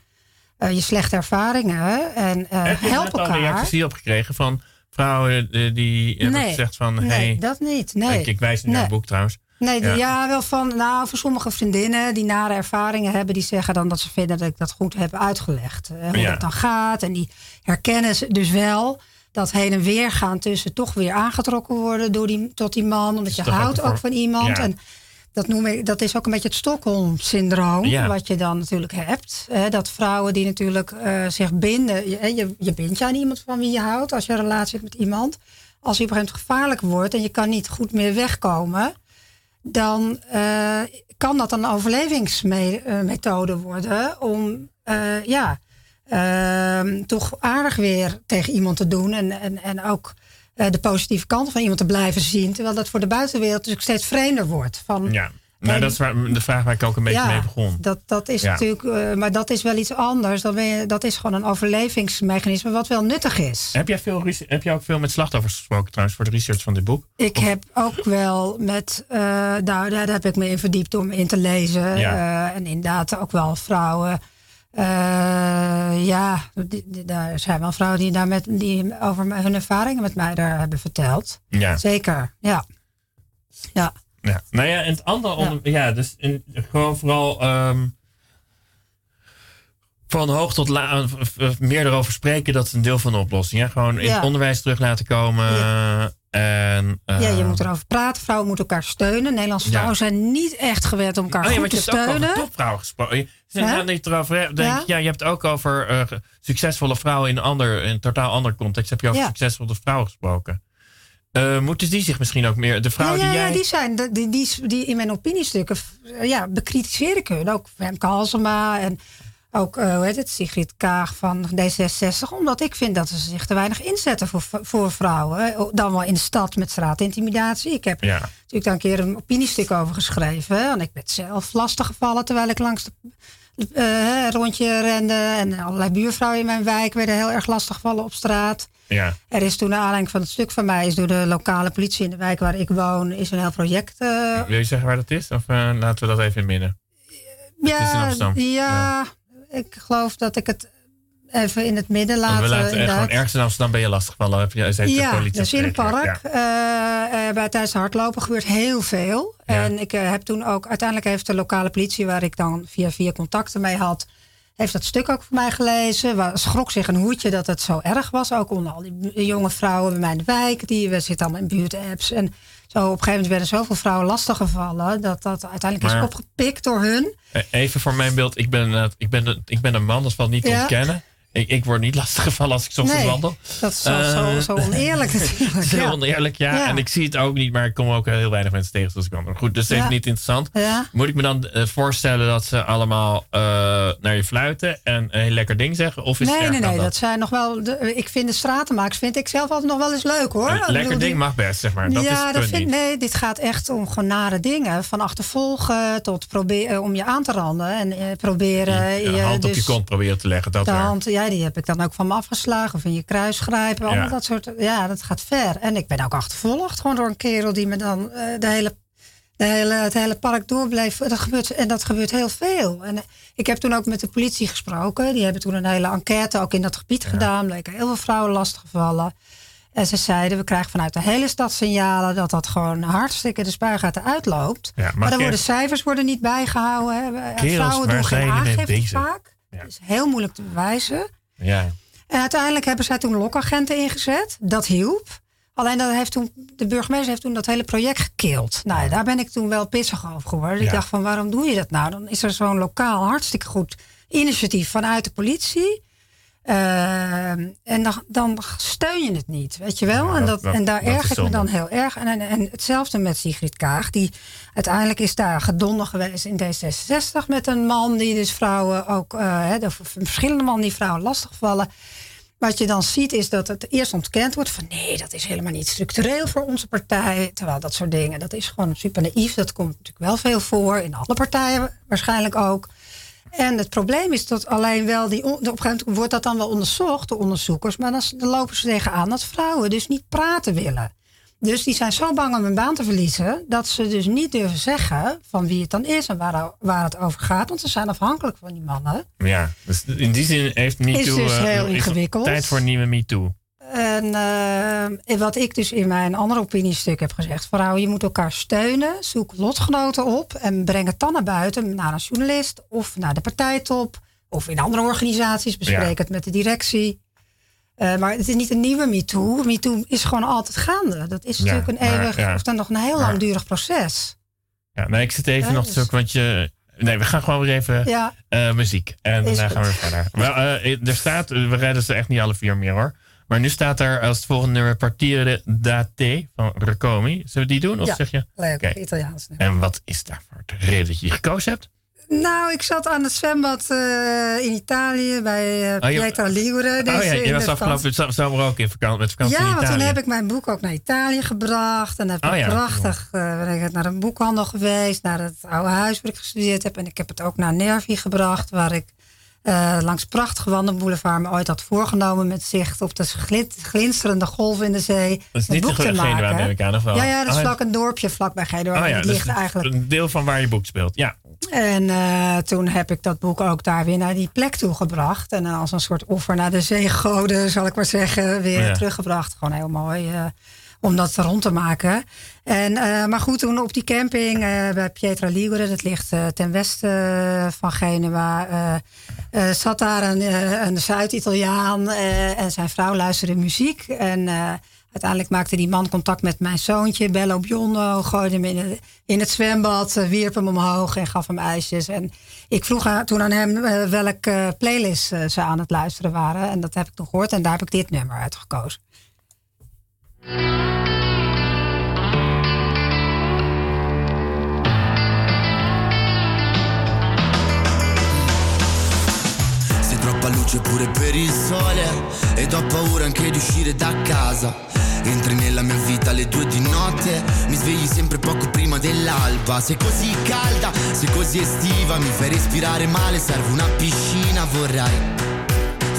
eh, je slechte ervaringen. En eh Heb je help net al elkaar. reactie op gekregen van vrouwen die hebben Nee. gezegd van... nee, hey, dat niet. Nee. ik, ik wijs nu naar Nee. boek trouwens. Nee, Ja. ja. wel van, nou, voor sommige vriendinnen die nare ervaringen hebben, die zeggen dan dat ze vinden dat ik dat goed heb uitgelegd. eh, hoe Ja. dat dan gaat. En die herkennen ze dus wel dat heen en weer gaan tussen toch weer aangetrokken worden door die, tot die man. Omdat je ook houdt ook van iemand. Ja. En dat, noem ik, dat is ook een beetje het Stockholm-syndroom. Wat je dan natuurlijk hebt. Hè, dat vrouwen die natuurlijk eh, zich binden. Je, je, je bindt je aan iemand van wie je houdt. Als je een relatie hebt met iemand. Als je op een gegeven moment gevaarlijk wordt. En je kan niet goed meer wegkomen dan eh, kan dat een overlevingsmethode worden om eh, ja, ehm, toch aardig weer tegen iemand te doen en, en, en ook eh, de positieve kanten van iemand te blijven zien, terwijl dat voor de buitenwereld ook steeds vreemder wordt. Van, Ja. Nou, En- dat is waar, de vraag waar ik ook een beetje mee begon. Dat, dat is Ja. natuurlijk, eh, maar dat is wel iets anders. Dan ben je, dat is gewoon een overlevingsmechanisme wat wel nuttig is. Heb jij, veel, heb jij ook veel met slachtoffers gesproken trouwens voor de research van dit boek? Ik heb ook wel met, nou, daar heb ik me in verdiept om in te lezen. Ja. Eh, en inderdaad ook wel vrouwen. ja, daar zijn wel vrouwen die, daar met, die over hun ervaringen met mij daar hebben verteld. Ja. Zeker, ja. Ja, Ja. Nou ja, en het andere onder, ja. dus in, gewoon vooral ehm, van hoog tot laag meer erover spreken, dat is een deel van de oplossing. Ja? Gewoon in Ja. het onderwijs terug laten komen. En, ja, je eh, moet erover praten. Vrouwen moeten elkaar steunen. Nederlandse Ja. vrouwen zijn niet echt gewend om elkaar Oh ja, goed want te je hebt ook over steunen. topvrouwen gesproken. Je Ja? niet erover. hè, Denk, Ja? ja? je hebt ook over eh, succesvolle vrouwen in een, ander, in een totaal ander context. Heb je over Ja. succesvolle vrouwen gesproken? Eh, moeten die zich misschien ook meer. De Ja, vrouwen ja, die ja, jij. die zijn die, die, die in mijn opiniestukken eh, ja, bekritiseren kunnen. Ook Femke Halsema en ook, eh, hoe heet het, Sigrid Kaag van D66. Omdat ik vind dat ze zich te weinig inzetten voor, voor vrouwen. Dan wel in de stad met straatintimidatie. Ik heb Ja. natuurlijk daar een keer een opiniestuk over geschreven. Want ik werd zelf lastiggevallen terwijl ik langs de eh, rondje rende. En allerlei buurvrouwen in mijn wijk werden heel erg lastiggevallen op straat. Ja. Er is toen naar aanleiding van het stuk van mij... is door de lokale politie in de wijk waar ik woon... is een heel project... eh, Wil je zeggen waar dat is? Of eh, laten we dat even in midden? ja, ja, ik geloof dat ik het even in het midden laat. Want we laten inderdaad. gewoon ergens in Amsterdam ben je lastiggevallen. Heb je, Ja, dus in een afgerekend. park. Ja. eh, bij tijdens het hardlopen gebeurt heel veel. Ja. En ik eh, heb toen ook, uiteindelijk heeft de lokale politie, waar ik dan via via contacten mee had, heeft dat stuk ook voor mij gelezen. Waar, schrok zich een hoedje dat het zo erg was. Ook onder al die jonge vrouwen bij mij in de wijk. Die we zitten allemaal in buurtapps. En zo op een gegeven moment werden zoveel vrouwen lastiggevallen. Dat dat uiteindelijk Maar- is opgepikt door hun. Eh, Even voor mijn beeld. Ik ben, ik ben, een- ik ben een man, dat valt niet te Ja. ontkennen. Ik, ik word niet <laughs> lastiggevallen als ik soms Nee, wandel. dat is zo, Eh, zo, <laughs> zo oneerlijk natuurlijk. Ja. oneerlijk, ja. Ja. En ik zie het ook niet, maar ik kom ook heel weinig mensen tegen zoals ik wandel. Goed, dus dat is Ja. niet interessant. Moet ik me dan eh, voorstellen dat ze allemaal eh, naar je fluiten en een heel lekker ding zeggen? Of is Nee, nee, nee. Dat zijn nog wel. De, ik vind de stratenmakers vind ik zelf altijd nog wel eens leuk hoor. Een lekker bedoel, ding die- mag best, zeg maar. Dat is ja, het dat vind, niet. nee, dit gaat echt om gewoon nare dingen. Van achtervolgen tot proberen om je aan te randen. En eh, proberen Een hand op je dus kont proberen te leggen. Dat de hand, ja, die heb ik dan ook van me afgeslagen. Of in je kruis grijpen. Allemaal Ja. dat soort. Ja, dat gaat ver. En ik ben ook achtervolgd gewoon door een kerel die me dan eh, de hele, de hele, het hele park doorbleef. Dat gebeurt, en dat gebeurt heel veel. En eh, ik heb toen ook met de politie gesproken. Die hebben toen een hele enquête ook in dat gebied gedaan. Bleken heel veel vrouwen lastiggevallen. En ze zeiden, we krijgen vanuit de hele stad signalen dat dat gewoon hartstikke de spuigaten uitloopt. Ja, maar maar dan worden cijfers worden niet bijgehouden. hè. Kerels, Vrouwen doen geen aangifte vaak. Ja. Dat is heel moeilijk te bewijzen. Ja. En uiteindelijk hebben zij toen lokagenten ingezet. Dat hielp. Alleen dat heeft toen, de burgemeester heeft toen dat hele project gekild. Nou, daar ben ik toen wel pissig over geworden. Ik Ja. dacht van, waarom doe je dat nou? Dan is er zo'n lokaal hartstikke goed initiatief vanuit de politie. Ehm, en dan, dan steun je het niet, weet je wel? Ja, en, dat- dat, en daar dat erg ik me dan heel erg. En, en, en hetzelfde met Sigrid Kaag. Die uiteindelijk is daar gedonder geweest in D66 met een man die dus vrouwen ook, eh, de verschillende mannen die vrouwen lastigvallen. Wat je dan ziet is dat het eerst ontkend wordt van nee, dat is helemaal niet structureel voor onze partij. Terwijl dat soort dingen, dat is gewoon super naïef. Dat komt natuurlijk wel veel voor, in alle partijen waarschijnlijk ook. En het probleem is dat alleen wel die. Op een gegeven moment wordt dat dan wel onderzocht door onderzoekers. Maar dan, lopen ze tegenaan dat vrouwen dus niet praten willen. Dus die zijn zo bang om hun baan te verliezen. dat ze dus niet durven zeggen van wie het dan is en waar, waar het over gaat. Want ze zijn afhankelijk van die mannen. ja, dus in die zin heeft MeToo... Is dus eh, heel ingewikkeld. Tijd voor een nieuwe MeToo. En eh, wat ik dus in mijn andere opiniestuk heb gezegd: vrouwen, je moet elkaar steunen. Zoek lotgenoten op en breng het dan naar buiten, naar een journalist of naar de partijtop of in andere organisaties. Bespreek Ja. het met de directie. Eh, maar het is niet een nieuwe MeToo. MeToo is gewoon altijd gaande. Dat is Ja, natuurlijk een maar, eeuwig, ja. of dan nog een heel langdurig proces. Ja, nee, ik zit even Ja, nog dus- want je... Nee, we gaan gewoon weer even Ja, eh, muziek. En daarna gaan we verder. Wel, er staat, we redden ze echt niet alle vier meer hoor. Maar nu staat er als het volgende nummer Partire da Te van Recomi. Zullen we die doen? Of Ja. zeg je? leuk. Italiaans. En wat is daarvoor de reden dat je die gekozen hebt? Nou, ik zat aan het zwembad eh, in Italië bij Oh, je- Pietra Ligure. oh Dus ja, je was afgelopen zomer ook in vakantie, met vakantie Ja, in want Italië. toen heb ik mijn boek ook naar Italië gebracht. En heb Oh ik ja. prachtig eh, ben ik naar een boekhandel geweest. Naar het oude huis waar ik gestudeerd heb. En ik heb het ook naar Nervi gebracht. Waar ik eh, langs prachtige wandelboulevard me ooit had voorgenomen. Met zicht op de glin- glinsterende golven in de zee. Dat is niet boek de te Genua, maken. neem ik aan, of wel? Ja, ja, dat is Oh, vlak een dorpje vlak bij. Oh ja, ligt is eigenlijk een deel van waar je boek speelt. Ja, en eh, toen heb ik dat boek ook daar weer naar die plek toe gebracht. En als een soort offer naar de zeegoden, zal ik maar zeggen, weer Ja. teruggebracht. Gewoon heel mooi eh, om dat rond te maken. En, eh, maar goed, toen op die camping eh, bij Pietra Ligure, dat ligt eh, ten westen van Genua, eh, zat daar een, eh, een Zuid-Italiaan eh, en zijn vrouw luisterde muziek. En Uiteindelijk maakte die man contact met mijn zoontje, Bello Biondo. Gooide hem in, het- in het zwembad, wierp hem omhoog en gaf hem ijsjes. En ik vroeg aan- toen aan hem welke playlist ze aan het luisteren waren. En dat heb ik toen gehoord en daar heb ik dit nummer uitgekozen. Luce pure per il sole. Ed ho paura anche di uscire da casa. Entri nella mia vita alle due di notte. Mi svegli sempre poco prima dell'alba. Sei così calda, sei così estiva Mi fai respirare male, serve una piscina Vorrei,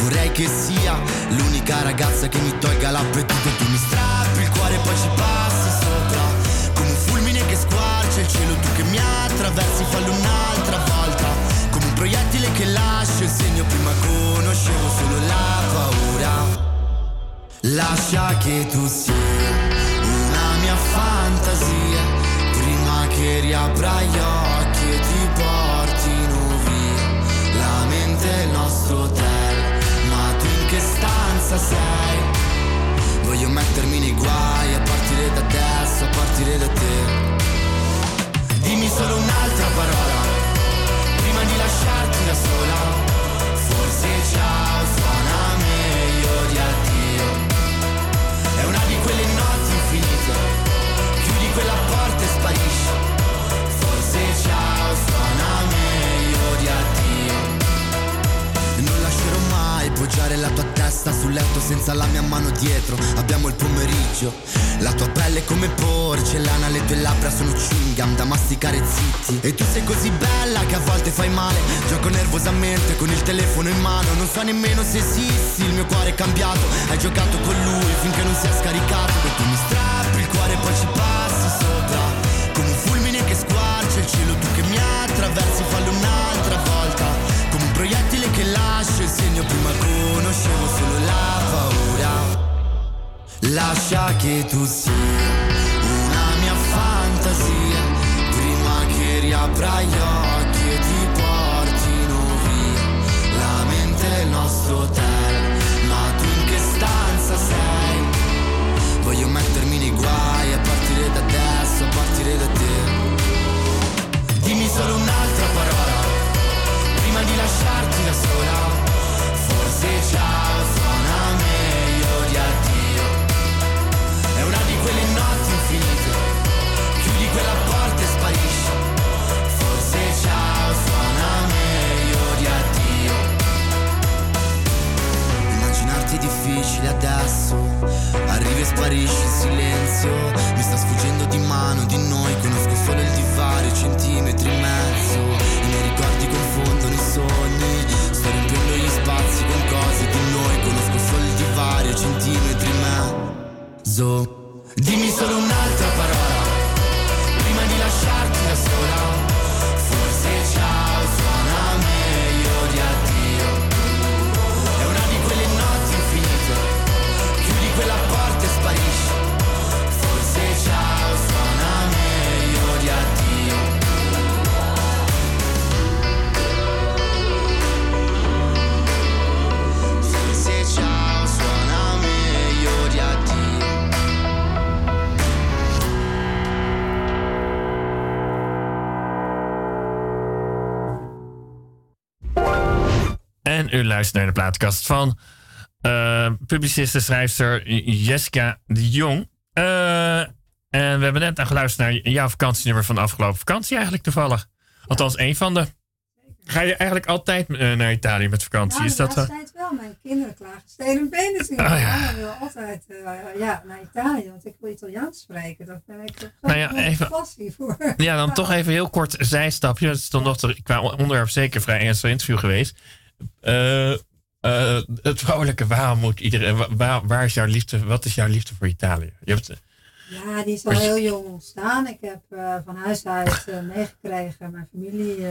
vorrei che sia L'unica ragazza che mi tolga l'appetito. Tu mi strappi il cuore e poi ci passi sopra. Come un fulmine che squarcia il cielo Tu che mi attraversi, fallo un'altra volta. Proiettile che lascia il segno Prima conoscevo solo la paura. Lascia che tu sia una mia fantasia. Prima che riapra gli occhi e ti portino via La mente è il nostro hotel. Ma tu in che stanza sei? Voglio mettermi nei guai a partire da adesso, a partire da te. Dimmi solo un'altra parola Prima di lasciarti da sola ciao suona meglio di addio È una di quelle notti infinite Chiudi quella porta e sparisci Forse ciao suona meglio di addio non lascerò mai poggiare la tua testa sul letto senza la mia mano dietro. Abbiamo il pomeriggio. È come porcellana, le tue labbra sono chewing da masticare zitti. E tu sei così bella che a volte fai male. Gioco nervosamente con il telefono in mano. Non so nemmeno se esisti, il mio cuore è cambiato. Hai giocato con lui finché non si è scaricato. E tu mi strappi il cuore e poi ci passi sopra. Come un fulmine che squarcia il cielo, tu che mi attraversi, fallo un'altra volta. Come un proiettile che lascia il segno, prima conoscevo solo la paura. Lascia che tu sia una mia fantasia, prima che riapra gli occhi e ti portino via. La mente è il nostro hotel, ma tu in che stanza sei? Voglio mettermi nei guai a partire da adesso, a partire da te. Dimmi solo un'altra parola prima di lasciarti da sola. Forse ciao sparisci in silenzio. Mi sta sfuggendo di mano di noi. Conosco solo il divario, centimetri in mezzo. I miei ricordi confondono i sogni. Sto riempiendo gli spazi con cose di noi. Conosco solo il divario, centimetri in mezzo. U luistert naar de plaatkast van publiciste, schrijfster Jessica de Jong. Eh, en we hebben net geluisterd naar jouw vakantienummer van de afgelopen vakantie eigenlijk toevallig. Althans, één van de. Ga je eigenlijk altijd eh, naar Italië met vakantie? Is dat, ja, eh, steeds wel. Mijn kinderen klagen stenen benen zien. Oh, ja. ja. wil altijd ja, naar Italië, want ik wil Italiaans spreken. Dat ben ik toch Nou ja, even- passie voor. ja, dan toch even heel kort zijstapje. Het is dan nog te- qua onderwerp zeker vrij ernstig interview geweest. Eh, eh, het vrouwelijke, waarom moet iedereen. wa- Waar, waar is jouw liefde? Wat is jouw liefde voor Italië? Je hebt, Ja, die is al heel jong ontstaan. Ik heb eh, van huis uit eh, meegekregen. Mijn familie, eh,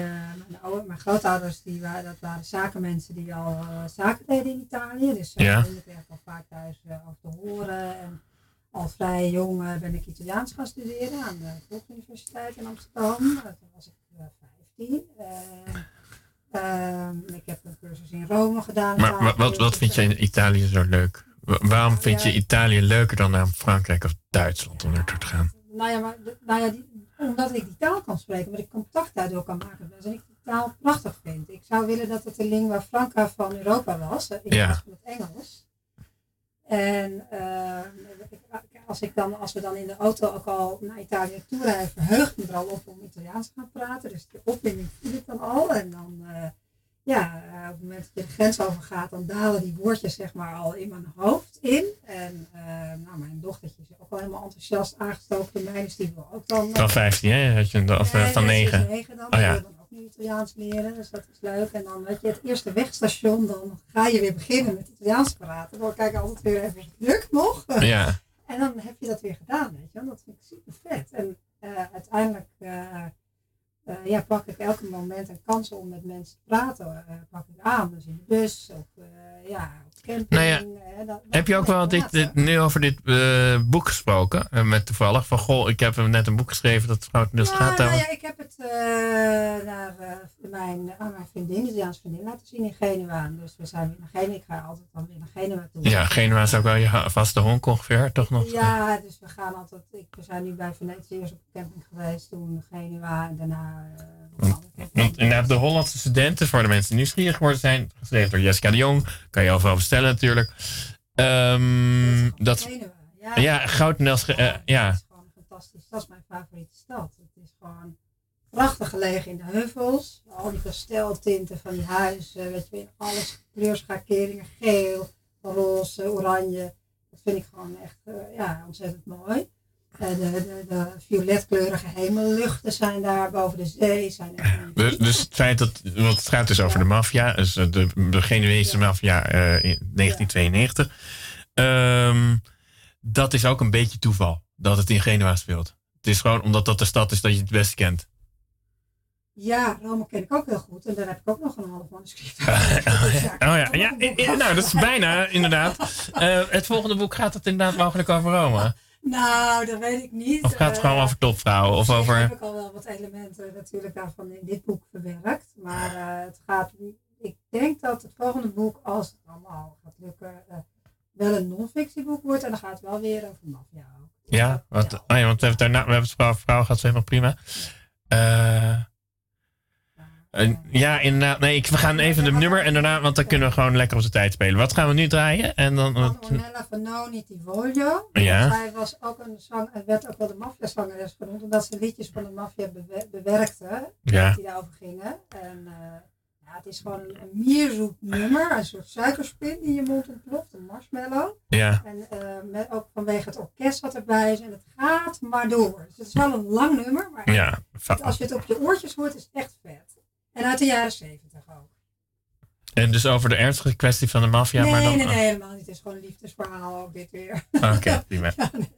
mijn, oude, mijn grootouders, die waren, dat waren zakenmensen die al eh, zaken deden in Italië. Dus Ja. daar kreeg ik al vaak thuis eh, over te horen. En al vrij jong eh, ben ik Italiaans gaan studeren aan de Volksuniversiteit in Amsterdam. Eh, toen was ik eh, 15. Ehm, ik heb een cursus in Rome gedaan. maar wat, wat, vind je in Italië zo leuk? Wa- Waarom vind je Ja. Italië leuker dan naar Frankrijk of Duitsland om naartoe te gaan? Nou ja, maar, nou ja die, omdat ik die taal kan spreken, omdat ik contact daardoor kan maken met mensen. En ik die taal prachtig vind. Ik zou willen dat het de lingua franca van Europa was, in Ja. plaats van het Engels. En eh, als, ik dan, als we dan in de auto ook al naar Italië toe rijden, verheugt me er al op om Italiaans te gaan praten. Dus de opwinding voel ik dan al. En dan, eh, ja, eh, op het moment dat je de grens overgaat, dan dalen die woordjes zeg maar al in mijn hoofd in. En eh, nou, mijn dochtertje is ook al helemaal enthousiast aangestoken door mij, dus die wil ook dan... Van 15, hè? Had je, of eh, Nee, van nee, ze is 9. negen dan. Oh, ja. dan ook nu Italiaans leren, dus dat is leuk. En dan weet je, het eerste wegstation, dan ga je weer beginnen met Italiaans praten. Dan kijk ik altijd weer even, lukt nog? Ja. En dan heb je dat weer gedaan, weet je wel. Dat vind ik super vet. En eh, uiteindelijk eh, eh, ja, pak ik elke moment een kans om met mensen te praten. eh, pak ik aan, dus in de bus of eh, ja, op camping. Nou ja, dan Heb je ook wel dit, nu over dit boek gesproken? met toevallig van, goh, ik heb net een boek geschreven dat vrouw dus Ja, gaat nou over. ja, ik heb het naar mijn, aan mijn vriendin, de Italiaanse vriendin, laten zien in Genua. Dus we zijn weer naar Genua. Ik ga altijd dan weer naar Genua toe. Ja, Genua is ook wel je vaste honk ongeveer, toch nog? Ja, dus we gaan altijd. Ik, we zijn nu bij Venetië eerst op camping geweest, toen Genua en daarna. Eh, camping. Want inderdaad, de Hollandse studenten, voor de mensen die nieuwsgierig geworden zijn, geschreven door Jessica de Jong. Kan je overal bestellen natuurlijk. Ehm, dat, ja. ja, Goudnels, eh, ja. is gewoon fantastisch. Dat is mijn favoriete stad. Het is gewoon prachtig gelegen in de heuvels. Al die kasteltinten van die huizen, weet je, weer alles kleurschakeringen, geel, roze, oranje. Dat vind ik gewoon echt eh, ja, ontzettend mooi. Eh, de, de, de violetkleurige hemelluchten zijn daar boven de zee. Zijn echt Dus, dus het feit dat, want het gaat dus over de maffia, dus eh, de, de Genuese Ja. maffia eh, in 1992. Ehm, dat is ook een beetje toeval, dat het in Genua speelt. Het is gewoon omdat dat de stad is dat je het best kent. Ja, Rome ken ik ook heel goed. En daar heb ik ook nog een half manuscript. <laughs> oh ja, ja, nou dat is bijna inderdaad. <laughs> Het volgende boek gaat het inderdaad mogelijk over Rome. Nou, dat weet ik niet. Of gaat het gewoon Eh, over topvrouwen? Of over... heb ik al wel wat elementen natuurlijk daarvan in dit boek verwerkt. Maar eh, het gaat, ik denk dat het volgende boek, als het allemaal gaat lukken, eh, wel een non-fictieboek wordt. En dan gaat het wel weer over maffia. ook. Ja, want, oh ja, want we hebben het daarna, we hebben het vrouw, vrouw gaat helemaal prima. Eh, eh, ja, inderdaad. Nee, ik, we gaan even de nummer en daarna, want dan kunnen we gewoon lekker op de tijd spelen. Wat gaan we nu draaien? En dan, Van Ornella Vanoni Ti Voglio. Ja. Zij was ook een zang, en werd ook wel de maffiazangeres genoemd, omdat ze liedjes van de maffia bewe- bewerkte. Ja. Die daarover gingen. En eh, ja, het is gewoon een, mierzoet nummer, een soort suikerspin die in je mond ontploft, een marshmallow. ja, En eh, met, ook vanwege het orkest wat erbij is. En het gaat maar door. Dus het is wel een lang nummer, maar ja. als je het op je oortjes hoort, is het echt vet. En uit de jaren zeventig ook. En dus over de ernstige kwestie van de maffia, nee, maar dan... nee, nee, helemaal niet. Het is gewoon een liefdesverhaal ook dit weer. oh, Oké, <laughs> prima. Ja, nee.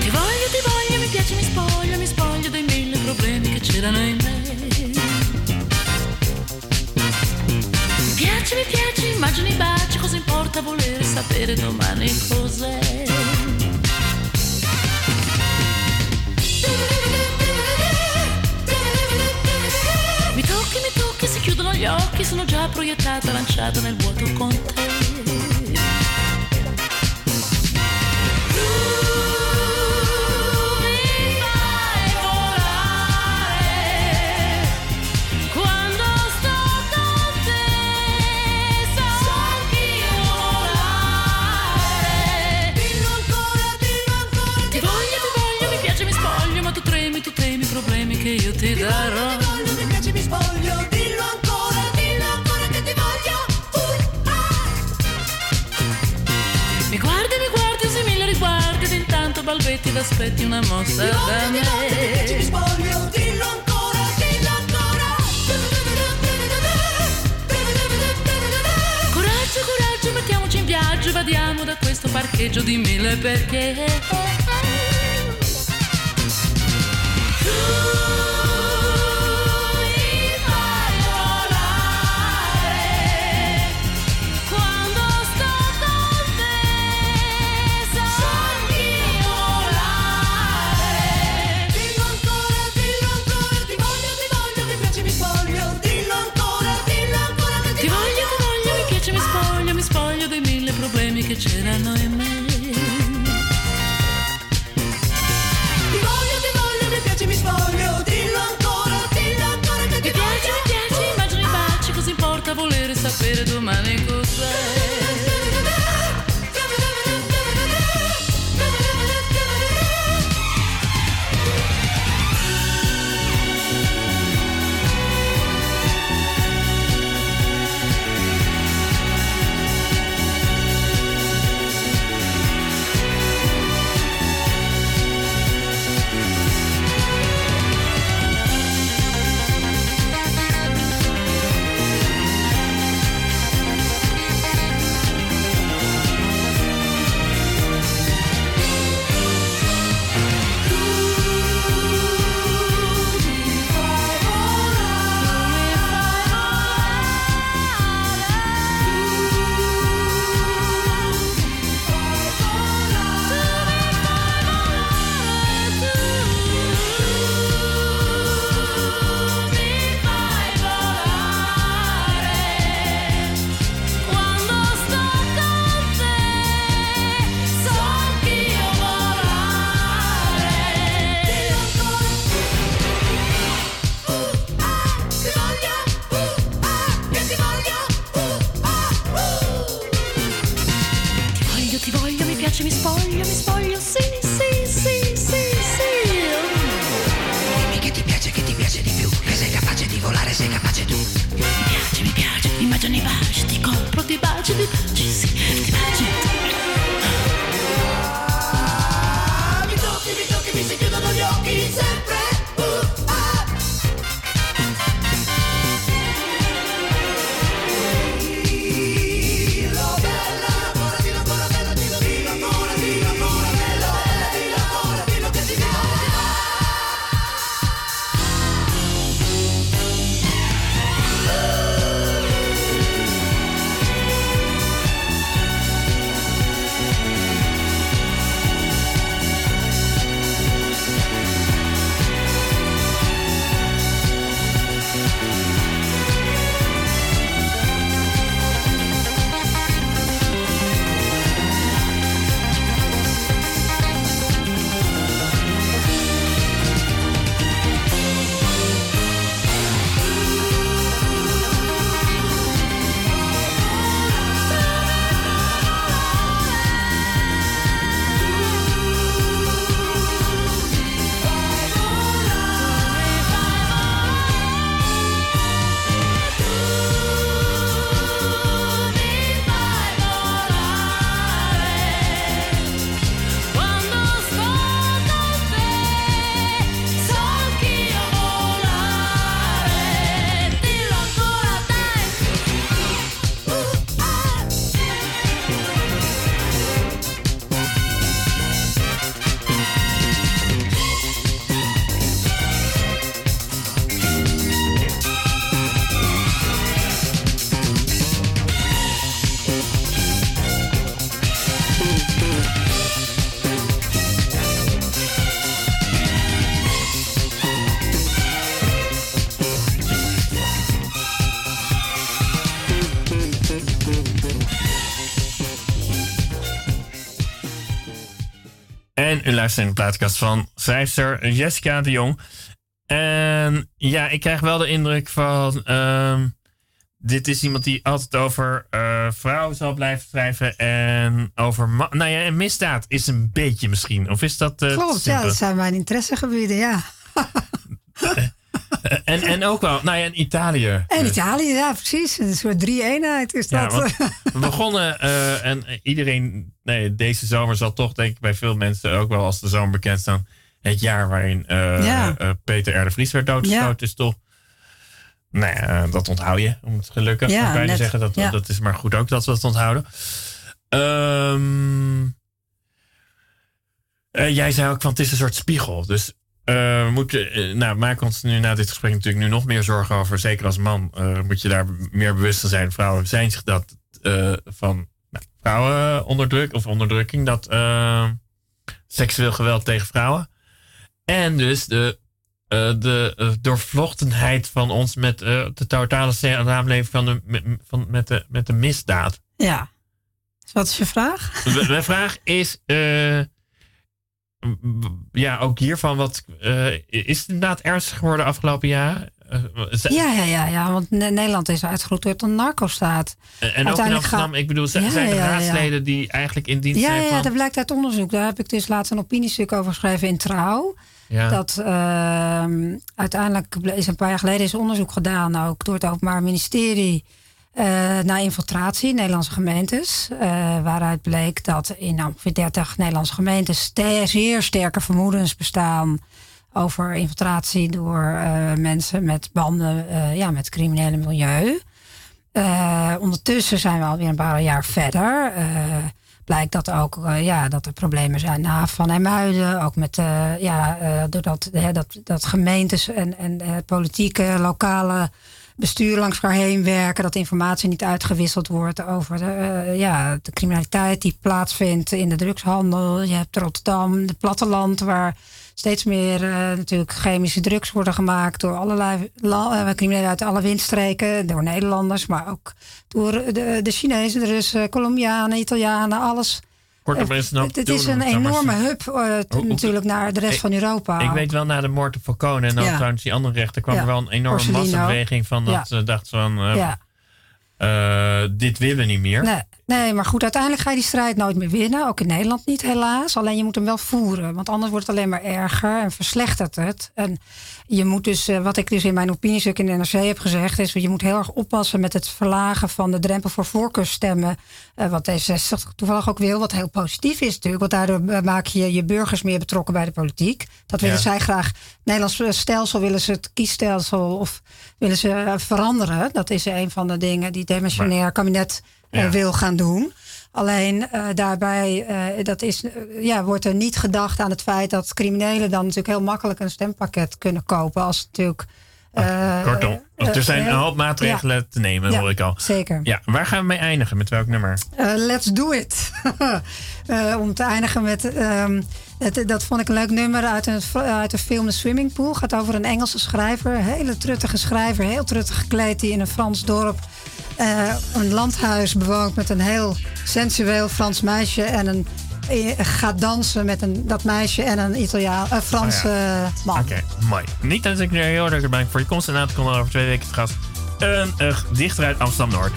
Ti voglio, ti voglio, mi piace, mi spoglio, mi spoglio dei mille problemi che c'erano in me. Mi piace, mi piace, immagini baci, cosa importa volere sapere domani cos'è. Mi tocchi, mi tocchi, si chiudono gli occhi, sono già proiettata, lanciata nel vuoto con te. Ti darò. Mi piace mi spoglio. Dillo ancora dillo ancora che ti voglio. Uh, ah. mi guardi mi guardi mille riguardi ed intanto balbetti ed aspetti una mossa da mi piace mi me spoglio. Dillo ancora dillo ancora. Coraggio, coraggio, mettiamoci in viaggio, vadiamo da questo parcheggio di mille perché. U luistert in de plaatkast van schrijfster Jessica de Jong. En ja, ik krijg wel de indruk van... ehm, dit is iemand die altijd over eh, vrouwen zal blijven schrijven. En over... Nou ja, en misdaad is een beetje misschien. Of is dat... eh, Klopt, ja, dat zijn mijn interessegebieden, ja. <laughs> <laughs> en, en ook wel... Nou ja, in Italië. En Italië, ja, precies. Een soort drie-eenheid is Ja, dat. <laughs> we begonnen eh, en iedereen, nee, deze zomer zal toch denk ik bij veel mensen ook wel als de zomer bekend staan. Het jaar waarin eh, Ja. eh, Peter R. de Vries werd doodgeschoten is toch. Nou ja, dat onthoud je, om het gelukkig Ja, ja, bijna net. zeggen. Dat, Ja. dat is maar goed ook dat we het onthouden. Ehm, eh, jij zei ook van het is een soort spiegel. Dus eh, we moeten, eh, nou, maak ons nu na dit gesprek natuurlijk nu nog meer zorgen over. Zeker als man eh, moet je daar meer bewust van zijn. Vrouwen zijn zich dat eh, van nou, vrouwenonderdruk of onderdrukking. Dat eh, seksueel geweld tegen vrouwen. En dus de, eh, de doorvlochtenheid van ons met de totale samenleving van de, met, van, met, de, met de misdaad. Ja. Wat is je vraag? Mijn vraag is... ja, ook hiervan. Wat, eh, is het inderdaad ernstig geworden afgelopen jaar? Eh, Ja, ja, ja, ja, want Ne- Nederland is uitgeroepen tot een narco-staat. En ook in Amsterdam, ik bedoel, Ja, zijn er ja, ja. raadsleden die eigenlijk in dienst Ja, zijn ja, van... dat blijkt uit onderzoek. Daar heb ik dus laatst een opiniestuk over geschreven in Trouw. Ja. Dat ehm, uiteindelijk is een paar jaar geleden is onderzoek gedaan, ook door het Openbaar Ministerie, eh, naar infiltratie in Nederlandse gemeentes. eh, waaruit bleek dat in ongeveer 30 Nederlandse gemeentes zeer sterke vermoedens bestaan over infiltratie door eh, mensen met banden ja, met het criminele milieu. Ondertussen zijn we alweer een paar jaar verder. Blijkt dat ook ja, dat er problemen zijn na Van en Muiden. Ook met ja, eh, doordat hè, dat, dat gemeentes en, en politieke lokale bestuur langs elkaar heen werken. Dat informatie niet uitgewisseld wordt over de, eh, ja, de criminaliteit die plaatsvindt in de drugshandel. Je hebt Rotterdam, het platteland, waar steeds meer eh, natuurlijk chemische drugs worden gemaakt door allerlei eh, criminelen uit alle windstreken, door Nederlanders, maar ook door de, de Chinezen, de Russen, Colombianen, Italianen, alles. Kortom, is een hoop Het, het te is een enorme hub eh, natuurlijk naar de rest Ik- van Europa. Ik weet wel, na de moord op Falcone en dan Ja. trouwens die andere rechter... kwam Ja. er wel een enorme massabeweging van dat ze dachten van... eh, eh, dit willen we niet meer. Nee, nee, maar goed, uiteindelijk ga je die strijd nooit meer winnen. Ook in Nederland niet, helaas. Alleen je moet hem wel voeren. Want anders wordt het alleen maar erger en verslechtert het. En je moet dus, eh, wat ik dus in mijn opiniestuk in de NRC heb gezegd, is je moet heel erg oppassen met het verlagen van de drempel voor voorkeursstemmen. eh, wat D66 toevallig ook wil, wat heel positief is natuurlijk. Want daardoor eh, maak je je burgers meer betrokken bij de politiek. Dat willen Ja. zij graag. Het Nederlands stelsel willen ze het kiesstelsel of willen ze veranderen. Dat is een van de dingen die het demissionair kabinet Ja. wil gaan doen. Alleen eh, daarbij eh, dat is, eh, ja, wordt er niet gedacht aan het feit dat criminelen dan natuurlijk heel makkelijk een stempakket kunnen kopen. Als het natuurlijk. Kortom, er zijn een hoop maatregelen te nemen, ja, hoor ik al. Zeker. Ja, waar gaan we mee eindigen? Met welk nummer? Let's do it. <laughs> Om te eindigen met. ehm, het, dat vond ik een leuk nummer uit, een, uit de film The Swimming Pool. Gaat over een Engelse schrijver. Een hele truttige schrijver. Heel truttig gekleed. Die in een Frans dorp eh, een landhuis bewoont. Met een heel sensueel Frans meisje. En een, eh, gaat dansen met een, dat meisje en een Italiaan, een Franse Oh ja. eh, man. Oké, mooi. Niet dat ik er heel erg voor je komst en aan te komen over twee weken te gast. Een, een dichter uit Amsterdam-Noord.